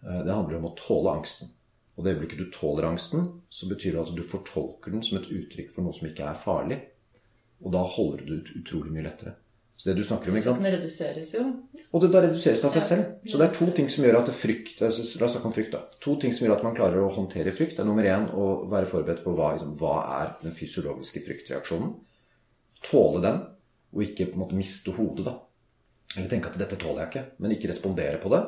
Uh, det handler om å tåle angsten. Og det øyeblikket du tåler angsten, så betyr det at du fortolker den som et uttrykk for noe som ikke er farlig. Og da holder du ut utrolig mye lettere. Så det du snakker om, ikke sant? Den reduseres jo. Og det da reduseres av seg selv. Så det er to ting som gjør at frykt La oss snakke om frykt, da. To ting som gjør at man klarer å håndtere frykt. Det er nummer én å være forberedt på hva, liksom, hva er den fysiologiske fryktreaksjonen. Tåle den, og ikke på en måte miste hodet, da. Eller tenke at 'dette tåler jeg ikke', men ikke respondere på det.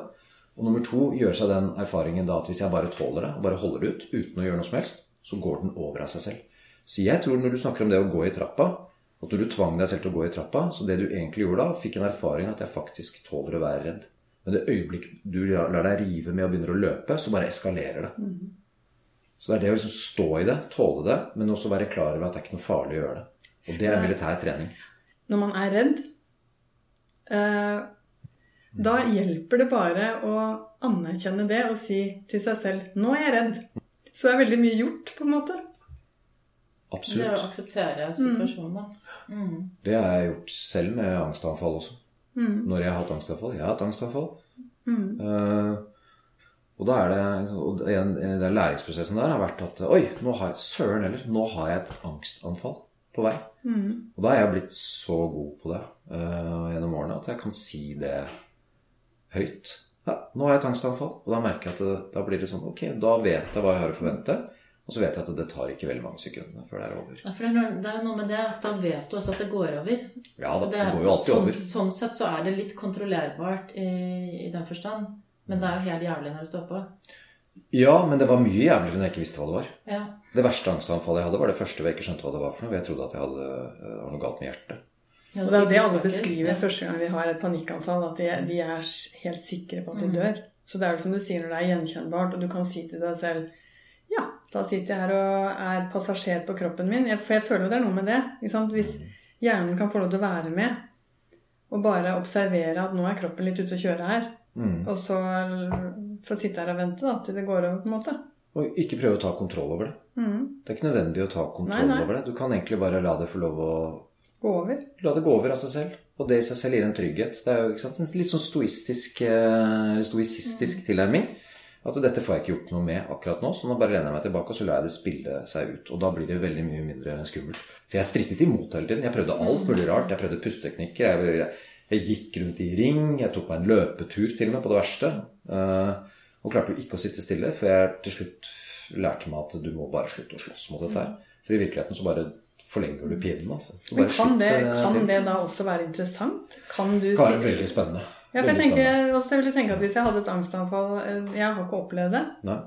Og nummer to gjøre seg den erfaringen da at hvis jeg bare tåler det, og bare holder det ut uten å gjøre noe som helst, så går den over av seg selv. Så jeg tror når du snakker om det å gå i trappa, At du tvang deg selv til å gå i trappa. Så det du egentlig gjorde da, fikk en erfaring at jeg faktisk tåler å være redd. Men det øyeblikket du lar deg rive med og begynner å løpe, så bare eskalerer det. Så det er det å liksom stå i det, tåle det, men også være klar over at det er ikke noe farlig å gjøre det. Og det er militær trening. Når man er redd, eh, da hjelper det bare å anerkjenne det og si til seg selv 'Nå er jeg redd'. Så er veldig mye gjort, på en måte. Det er å akseptere situasjonen, da. Mm. Det har jeg gjort selv med angstanfall også. Når jeg har hatt angstanfall. Jeg har hatt angstanfall. Eh, og da er det og en, en, Den læringsprosessen der har vært at Oi, nå har jeg søren heller, nå har jeg et angstanfall på vei. Og da er jeg blitt så god på det uh, gjennom årene at jeg kan si det høyt. Ja, nå har jeg et angstanfall. Og da merker jeg at det, da blir det sånn Ok, da vet jeg hva jeg har å forvente. Og så vet jeg at det tar ikke veldig mange sekundene før det er over. Ja, for det er, noe, det er noe med det at da vet du også at det går over. Ja da, For det går jo alltid sånn, over. Sånn sett så er det litt kontrollerbart i, i den forstand. Men det er jo helt jævlig når det står på. Ja, men det var mye jævligere når jeg ikke visste hva det var. Ja. Det verste angstanfallet jeg hadde, var det første hvor jeg ikke skjønte hva det var for noe. Jeg trodde at jeg hadde eh, var noe galt med hjertet. Og det er det alle beskriver første gang vi har et panikkanfall, at de, de er helt sikre på at de dør. Så det er jo som du sier når det er gjenkjennbart, og du kan si til deg selv Ja, da sitter jeg her og er passasjer på kroppen min. Jeg, for jeg føler jo det er noe med det. Hvis hjernen kan få lov til å være med, og bare observere at nå er kroppen litt ute å kjøre her, Mm. og så få sitte her og vente da, til det går over, på en måte. Og ikke prøve å ta kontroll over det. Mm. Det er ikke nødvendig å ta kontroll Nei, nei. over det. Du kan egentlig bare la det få lov å Gå over. La det gå over av seg selv. Og det i seg selv gir en trygghet. Det er jo sant? en litt sånn stoistisk, stoisistisk mm. tilnærming. At dette får jeg ikke gjort noe med akkurat nå, så nå bare lener jeg meg tilbake og så lar jeg det spille seg ut. Og da blir det veldig mye mindre skummelt. For jeg strittet imot hele tiden. Jeg prøvde alt mulig rart. Jeg prøvde pusteteknikker. Jeg, jeg, gikk rundt i ring. Jeg tok meg en løpetur til og med på det verste. Eh, og klarte jo ikke å sitte stille, for jeg til slutt lærte meg at du må bare slutte å slåss mot dette her. For i virkeligheten så bare forlenger du pinnen, altså. Så Men kan det, eh, kan det da også være interessant? Kan du Det kan være veldig spennende. Ja, for jeg tenker, også jeg ville tenke at Hvis jeg hadde et angstanfall eh, Jeg har ikke opplevd det. Nei.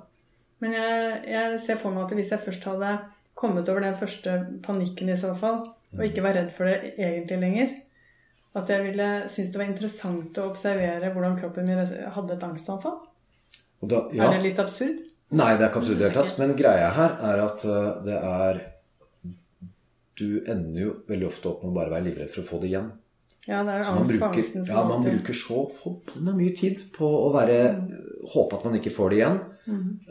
Men jeg, jeg ser for meg at hvis jeg først hadde kommet over den første panikken i så fall, og ikke var redd for det egentlig lenger, at jeg ville synes det var interessant å observere hvordan kroppen min hadde et angstanfall. Da, ja. Er det litt absurd? Nei, det er ikke absurd i det hele tatt. Men greia her er at eh, det er Du ender jo veldig ofte opp med å bare være livredd for å få det igjen. Ja, det er Så jo man angst for angsten ja, man bruker så forbanna mye tid på å være håpe at man ikke får det igjen.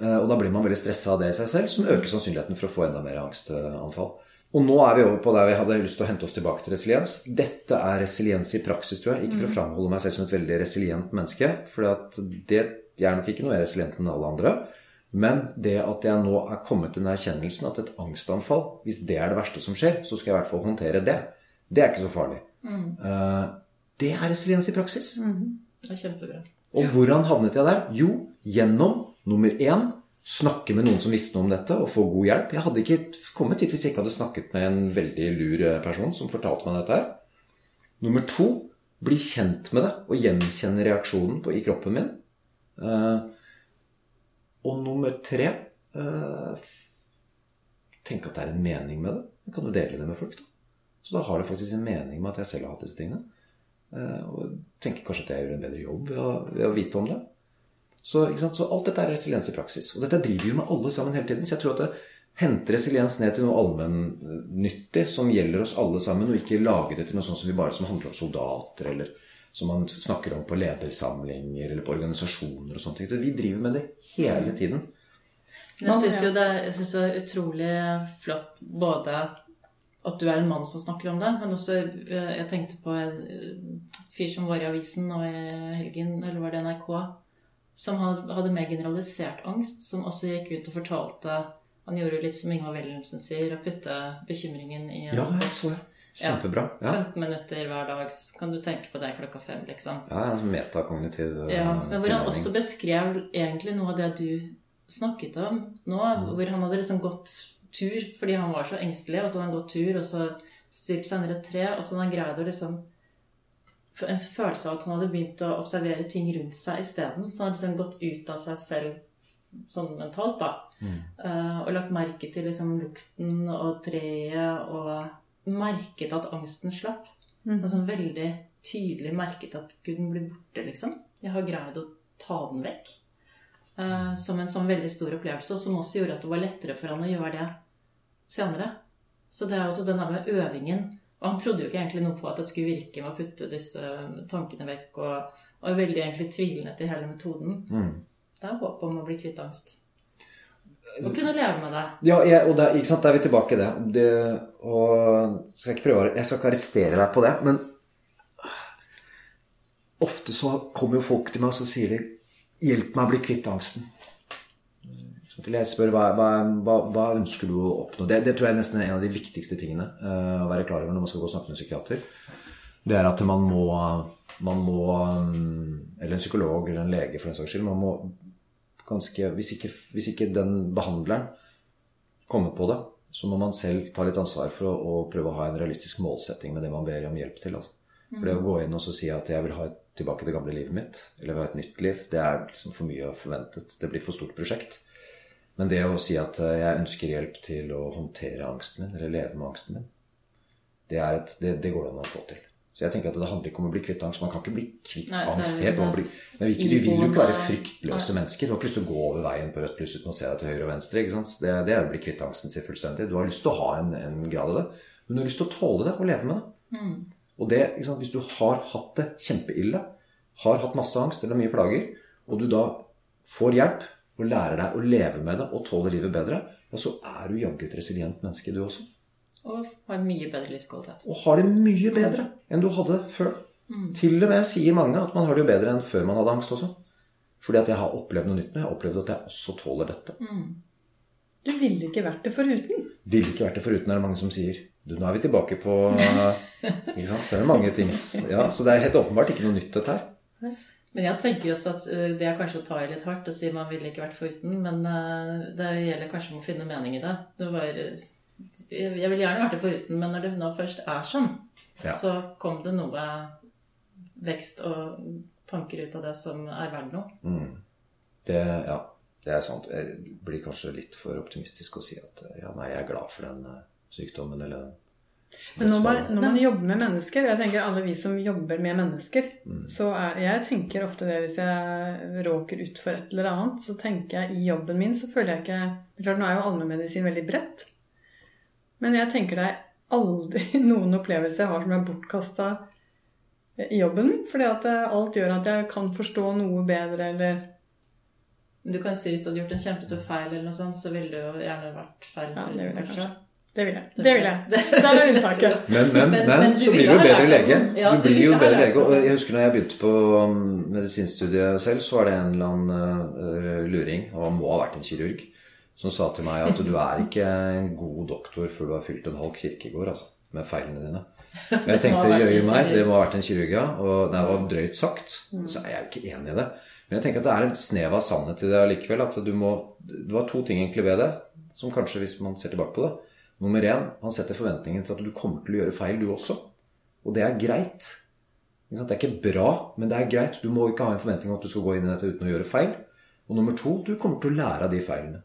Eh, Og da blir man veldig stressa av det i seg selv, som øker sannsynligheten for å få enda mer angstanfall. Og nå er vi over på der vi hadde lyst til å hente oss tilbake til resiliens. Dette er resiliens i praksis, tror jeg. Ikke for å framholde meg selv som et veldig resilient menneske, for det, jeg er nok ikke noe mer resilient enn alle andre. Men det at jeg nå er kommet til den erkjennelsen at et angstanfall, hvis det er det verste som skjer, så skal jeg i hvert fall håndtere det. Det er ikke så farlig. Eh, det er resiliens i praksis. Det er kjempebra. Og hvordan havnet jeg der? Jo, gjennom nummer én snakke med noen som visste noe om dette, og få god hjelp. Jeg hadde ikke kommet hit hvis jeg ikke hadde snakket med en veldig lur eh, person som fortalte meg dette her. Nummer to bli kjent med det og gjenkjenne reaksjonen på, i kroppen min. Uh, og nummer tre uh, tenke at det er en mening med det. Jeg kan jo dele det med folk, da. Så da har det faktisk en mening med at jeg selv har hatt disse tingene. Eh, og tenker kanskje at jeg gjør en bedre jobb ved å, ved å vite om det. Så, ikke sant? så alt dette er resiliens i praksis. Og dette driver jo med alle sammen hele tiden. Så jeg tror at det henter resiliens ned til noe allmennyttig som gjelder oss alle sammen, og ikke lage det til noe sånt som, vi bare, som handler om soldater, eller som man snakker om på ledersamlinger eller på organisasjoner og sånne ting. Så Vi driver med det hele tiden. Jeg syns jo det, jeg synes det er utrolig flott både at du er en mann som snakker om det, men også eh, Jeg tenkte på en eh, fyr som var i avisen nå i helgen, eller var det NRK, som hadde mer generalisert angst, som også gikk ut og fortalte Han gjorde litt som Ingvar Wellensen sier, å putte bekymringen i en Ja, jeg så det. Kjempebra. Ja, 15 minutter hver dag, så kan du tenke på det klokka fem, liksom. ja sånn metakognitiv eh, Ja, men hvor han også beskrev egentlig noe av det du snakket om nå. Hvor han hadde liksom gått tur fordi han var så engstelig, og så hadde han gått tur, og så stilt seg under et tre, og så hadde han greid å liksom En følelse av at han hadde begynt å observere ting rundt seg isteden. Så han hadde liksom gått ut av seg selv sånn mentalt, da. Eh, og lagt merke til liksom lukten og treet og merket at angsten slapp. Mm. Altså veldig tydelig merket at Gud den blir borte, liksom. Jeg har greid å ta den vekk. Uh, som en sånn veldig stor opplevelse, som også gjorde at det var lettere for han å gjøre det senere. Så det er også den der med øvingen. Og han trodde jo ikke egentlig noe på at det skulle virke med å putte disse tankene vekk, og, og er veldig egentlig tvilende til hele metoden. Mm. Det er håp om å bli kvitt angst. Å kunne leve med det. Ja, jeg, og der, ikke sant, da er vi tilbake i det. det. Og skal jeg ikke prøve Jeg skal ikke arrestere deg på det, men ofte så kommer jo folk til meg og så sier de 'Hjelp meg å bli kvitt angsten'. Til jeg spør hva, hva, hva, ønsker du å oppnå. Det, det tror jeg nesten er en av de viktigste tingene eh, å være klar over når man skal gå og snakke med en psykiater. Det er at man må, man må mm, Eller en psykolog eller en lege, for den saks skyld. Man må ganske hvis ikke, hvis ikke den behandleren kommer på det, så må man selv ta litt ansvar for å, å prøve å ha en realistisk målsetting med det man ber om hjelp til. Altså. For det å gå inn og si at jeg vil ha tilbake det gamle livet mitt, eller vil ha et nytt liv, det er liksom for mye forventet. Det blir for stort prosjekt. Men det å si at eh, jeg ønsker hjelp til å håndtere angsten min, eller leve med angsten min, det, er et, det, det går det an å få til. Så jeg tenker at det handler ikke om å bli kvitt angst. Man kan ikke bli kvitt Nei, angst helt. Man blir, men vi, vi vil jo ikke være fryktløse mennesker. Du har ikke lyst til å gå over veien på rødt lys uten å se deg til høyre og venstre. Det, det er å bli kvitt angsten sin fullstendig. Du har lyst til å ha en, en grad av det, men du har lyst til å tåle det og leve med det. Og det? Hvis du har hatt det kjempeille, har hatt masse angst eller mye plager, og du da får hjelp og lærer deg å leve med det og tåle livet bedre, ja, så er du jaggu et resilient menneske, du også. Og har mye bedre livskvalitet. Og har det mye bedre enn du hadde før. Til og med sier mange at man har det jo bedre enn før man hadde angst også. Fordi at jeg har opplevd noe nytt nå. Jeg har opplevd at jeg også tåler dette. Du ville ikke vært det foruten. Ville ikke vært det foruten, er det mange som sier. Du, nå er vi tilbake på (laughs) Ikke sant? Det er mange ting ja, Så det er helt åpenbart ikke noe nytt, dette her. Men jeg tenker også at eh, det er kanskje å ta i litt hardt å si man ville ikke vært foruten, men eh, det gjelder kanskje å finne mening i det. det var, jeg ville gjerne vært det foruten, men når det nå først er sånn, Ja. så kom det noe vekst og tanker ut av det som er verdt noe. Det, ja, det er sant. Jeg blir kanskje litt for optimistisk å si at ja, nei, jeg er glad for den eh, sykdommen eller den Men når man, når man jobber med mennesker, jeg tenker alle vi som jobber med mennesker, så er Jeg tenker ofte det hvis jeg råker utfor et eller annet, så tenker jeg i jobben min, så føler jeg ikke Klart, nå er jo allmennmedisin veldig bredt, men jeg tenker det er aldri (laughs) noen opplevelse jeg har som er bortkasta i jobben min, fordi at eh, alt gjør at jeg kan forstå noe bedre, eller Du kan si hvis du hadde gjort en kjempestor feil, eller noe sånt, så ville det jo gjerne vært feil. Ja, det vil jeg kanskje. Det vil jeg. Det vil jeg. Der er unntaket. (laughs) Men, men, men, Men- men så blir du jo bedre lege. du blir jo bedre lege. Og jeg husker når jeg begynte på um, medisinstudiet selv, så var det en eller annen uh, luring, og han må ha vært en kirurg, som sa til meg at du er ikke en god doktor før du har fylt en halv kirkegård, altså, med feilene dine. Og jeg (laughs) tenkte jøye meg, det må ha vært en kirurg, ja. Og det var drøyt sagt. Så er jeg jo ikke enig i det. Men jeg tenker at det er en snev av sannhet i det allikevel. At du må Det var to ting egentlig ved det, som kanskje, hvis man ser tilbake på det Nummer én, han setter forventningen til at du kommer til å gjøre feil, du også. Og det er greit. Det er ikke bra, men det er greit. Du må ikke ha en forventning om at du skal gå inn i dette uten å gjøre feil. Og nummer to, du kommer til å lære av de feilene.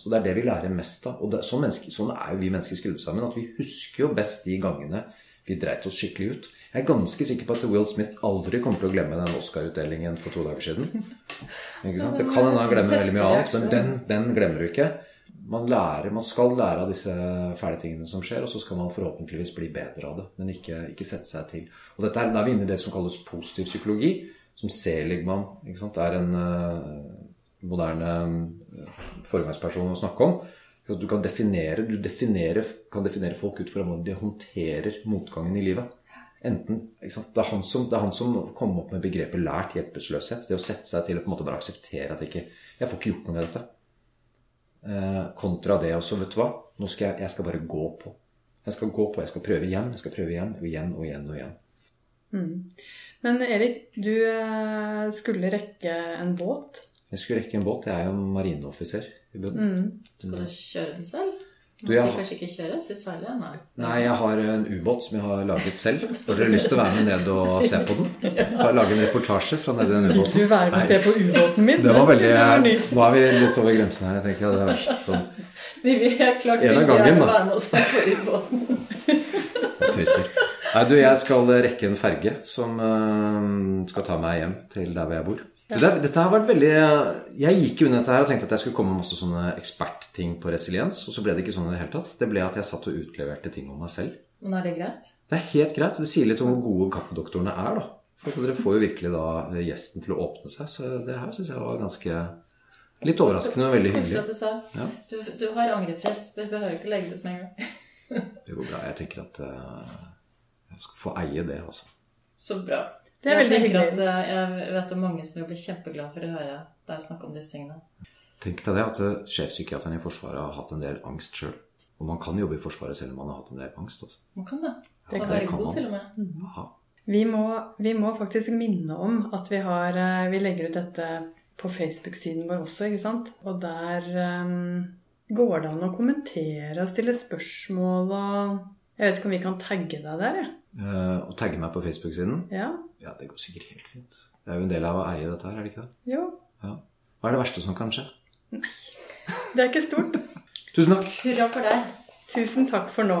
Så det er det vi lærer mest av. Og sånn, sånn er jo vi mennesker skrudd sammen. At vi husker jo best de gangene vi dreit oss skikkelig ut. Jeg er ganske sikker på at Will Smith aldri kommer til å glemme den Oscar-utdelingen for to dager siden. Ikke sant? Det kan hende han glemmer veldig mye annet, men den, den glemmer du ikke. Man, lærer, man skal lære av disse fæle tingene som skjer, og så skal man forhåpentligvis bli bedre av det. Men ikke, ikke sette seg til. Og dette er, Da er vi inne i det som kalles positiv psykologi, som Seligman ikke sant, er en uh, moderne eh, foregangsperson å snakke om. Så du kan definere, du definere, kan definere folk ut fra hvordan de håndterer motgangen i livet. Enten? Det, er han som, det er han som kom opp med begrepet lært hjelpeløshet. Det å sette seg til å bare akseptere at ikke, jeg får ikke gjort noe med dette. Eh, kontra det også, vet du hva. Nå skal jeg, jeg skal bare gå på. Jeg skal gå på, jeg skal prøve igjen, jeg skal prøve igjen og igjen og igjen. og igjen. Men Erik, du eh, skulle rekke en båt. Jeg skulle rekke en båt. Jeg er jo marineoffiser i bunnen. Skal du kjøre den selv? Du, jeg- skal kanskje ikke kjøre? i Sverige? Nei. Nei, jeg har en ubåt som jeg har laget selv. Har dere lyst til å være med ned og se på den? (laughs) Ta, lage en reportasje fra nedi den Vil ubåten? du være med og se på ubåten min? Det var veldig. Nå er vi litt over grensen her. jeg tenker det (laughs) er verst. Sånn. Vi vil klart En av gangen, da. være med oss her på ubåten. (laughs) tøyser. Nei, du, jeg skal rekke en ferge som uh, skal ta meg hjem til der hvor jeg bor. Ja. Det, dette har vært veldig Jeg gikk jo inn dette her og tenkte at jeg skulle komme med masse sånne ekspertting på resiliens, og så ble det ikke sånn i det hele tatt. Det ble at jeg satt og utleverte ting om meg selv. Men er det greit? Det er helt greit. Det sier litt om hvor gode kaffedoktorene er, da. For dere får jo virkelig da gjesten til å åpne seg. Så det her syns jeg var ganske Litt overraskende og veldig hyggelig. Du, sa. Ja. Du, du har angrefrist. Du behøver ikke legge det ut med en gang. det går bra. Jeg tenker at uh, jeg skal få eie det, altså. Så bra. Det er veldig hyggelig. At, uh, jeg vet det er mange som vil bli kjempeglad for å høre deg snakke om disse tingene. Tenk deg det at uh, sjefpsykiateren i Forsvaret har hatt en del angst sjøl. Og man kan jobbe i Forsvaret selv om man har hatt en del angst. Altså. Man kan det. Det kan være god, til og med. Mm. Vi må, vi må, faktisk minne om at vi har Vi legger ut dette på Facebook-siden vår også, ikke sant? Og der um, går det an å kommentere og stille spørsmål og Jeg vet ikke om vi kan tagge deg der, jeg. Uh, og tagge meg på Facebook-siden? Ja. ja, det går sikkert helt fint. Det er jo en del av å eie dette her, er det ikke det? Jo. Ja. Hva er det verste som kan skje? Nei, det er ikke stort. (laughs) Tusen takk. Hurra for deg. Tusen takk for nå.